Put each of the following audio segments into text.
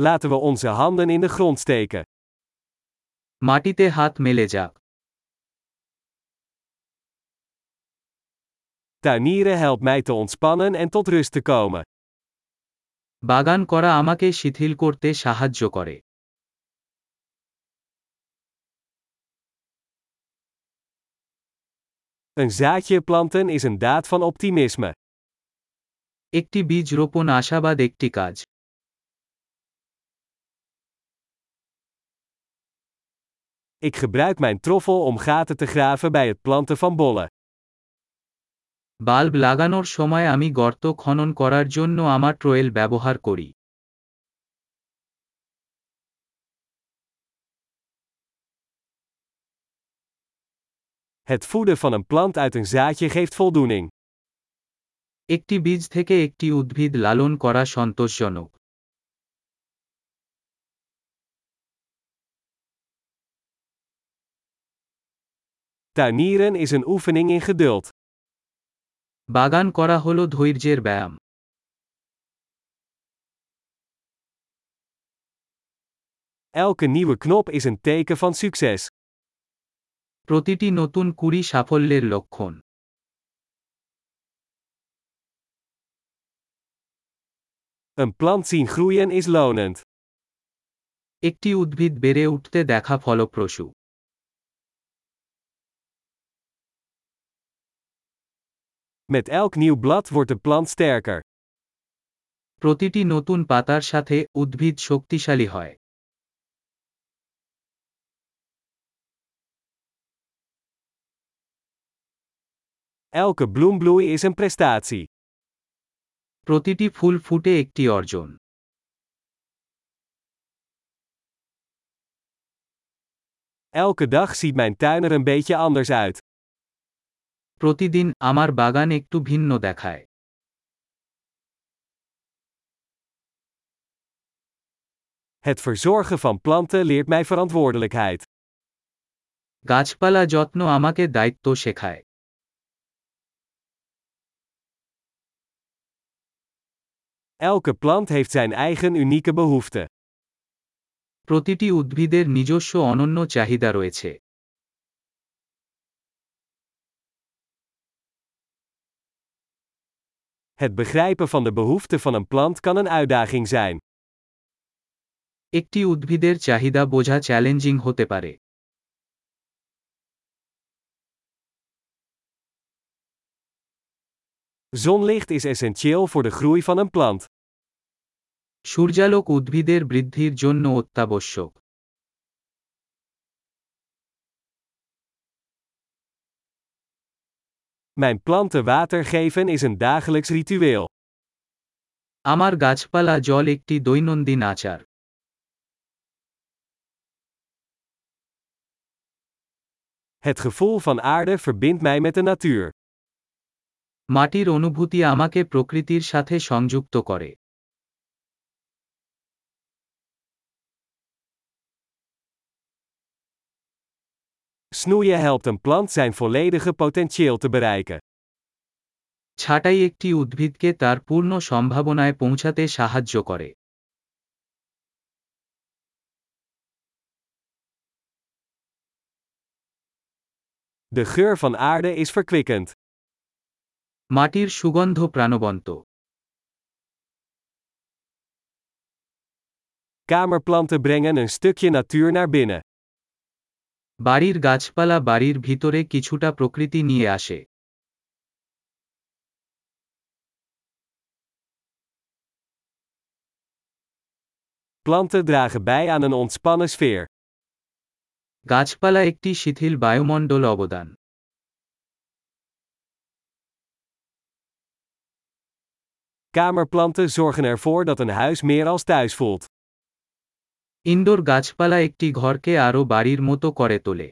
Laten we onze handen in de grond steken. মাটিতে হাত মেলে যাক Tuinieren helpt mij te ontspannen en tot rust te komen. বাগান করা আমাকে শিথিল করতে সাহায্য করে Een zaadje planten is een daad van optimisme. একটি বীজ রোপণ আশাবাদ একটি কাজ Ik gebruik mijn troffel om gaten te graven bij het planten van bollen. Bulb লাগানোর সময় আমি গর্ত খনন করার জন্য আমার ট্রোয়েল ব্যবহার করি Het voeden van een plant uit een zaadje geeft voldoening. একটি বীজ থেকে একটি উদ্ভিদ লালন করা সন্তোষজনক Tuinieren is een oefening in geduld. বাগান করা হল ধৈর্যের ব্যায়াম Elke nieuwe knop is een teken van succes. প্রতিটি নতুন কুড়ি সাফল্যের লক্ষণ Een plant zien groeien is lonend. একটি উদ্ভিদ বেড়ে উঠতে দেখা ফলপ্রসূ Met elk nieuw blad wordt de plant sterker. প্রতিটি নতুন পাতার সাথে উদ্ভিদ শক্তিশালী হয় Elke bloembloei is een prestatie. প্রতিটি ফুল ফুটে একটি অর্জন Elke dag ziet mijn tuin er een beetje anders uit. প্রতিদিন আমার বাগান একটু ভিন্ন দেখায় Het verzorgen van planten leert mij verantwoordelijkheid. গাছপালা যত্ন আমাকে দায়িত্ব শেখায় Elke plant heeft zijn eigen unieke behoeften. প্রতিটি উদ্ভিদের নিজস্ব অনন্য চাহিদা রয়েছে Het begrijpen van de behoeften van een plant kan een uitdaging zijn. একটি উদ্ভিদের চাহিদা বোঝা চ্যালেঞ্জিং হতে পারে Zonlicht is essentieel voor de groei van een plant. সূর্যালোক উদ্ভিদের বৃদ্ধির জন্য অত্যাবশ্যক Mijn planten water geven is een dagelijks ritueel. আমার গাছপালা জল একটি দৈনন্দিন আচার Het gevoel van aarde verbindt mij met de natuur. মাটির অনুভূতি আমাকে প্রকৃতির সাথে সংযুক্ত করে Snoeien helpt een plant zijn volledige potentieel te bereiken. ছাঁটাই একটি উদ্ভিদকে তার পূর্ণ সম্ভাবনায় পৌঁছাতে সাহায্য করে De geur van aarde is verkwikkend. মাটির সুগন্ধ প্রাণবন্ত Kamerplanten brengen een stukje natuur naar binnen. বাড়ির গাছপালা বাড়ির ভিতরে কিছুটা প্রকৃতি নিয়ে আসে Planten dragen bij aan een ontspannen sfeer. গাছপালা একটি শিথিল বায়ুমণ্ডল অবদান Kamerplanten zorgen ervoor dat een huis meer als thuis voelt. Indoor গাছপালা একটি ঘরকে আরও বাড়ির মতো করে তোলে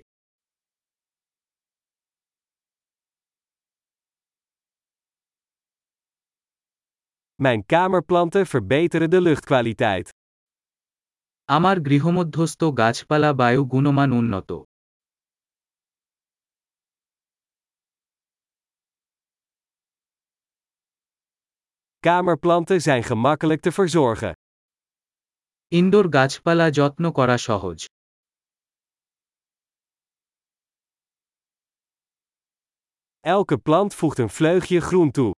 Mijn kamerplanten verbeteren de luchtkwaliteit. আমার গৃহমধ্যস্থ গাছপালা বায়ু গুণমান উন্নত Kamerplanten zijn gemakkelijk te verzorgen. Indoor গাছপালা যত্ন করা সহজ Elke plant voegt een vleugje groen toe.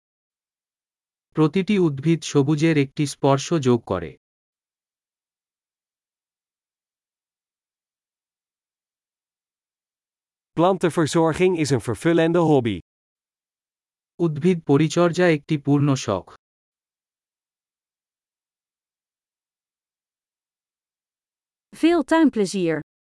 প্রতিটি উদ্ভিদ সবুজের একটি স্পর্শ যোগ করে Plantenverzorging is een vervullende hobby. উদ্ভিদ পরিচর্যা একটি পূর্ণ শখ Veel tuinplezier!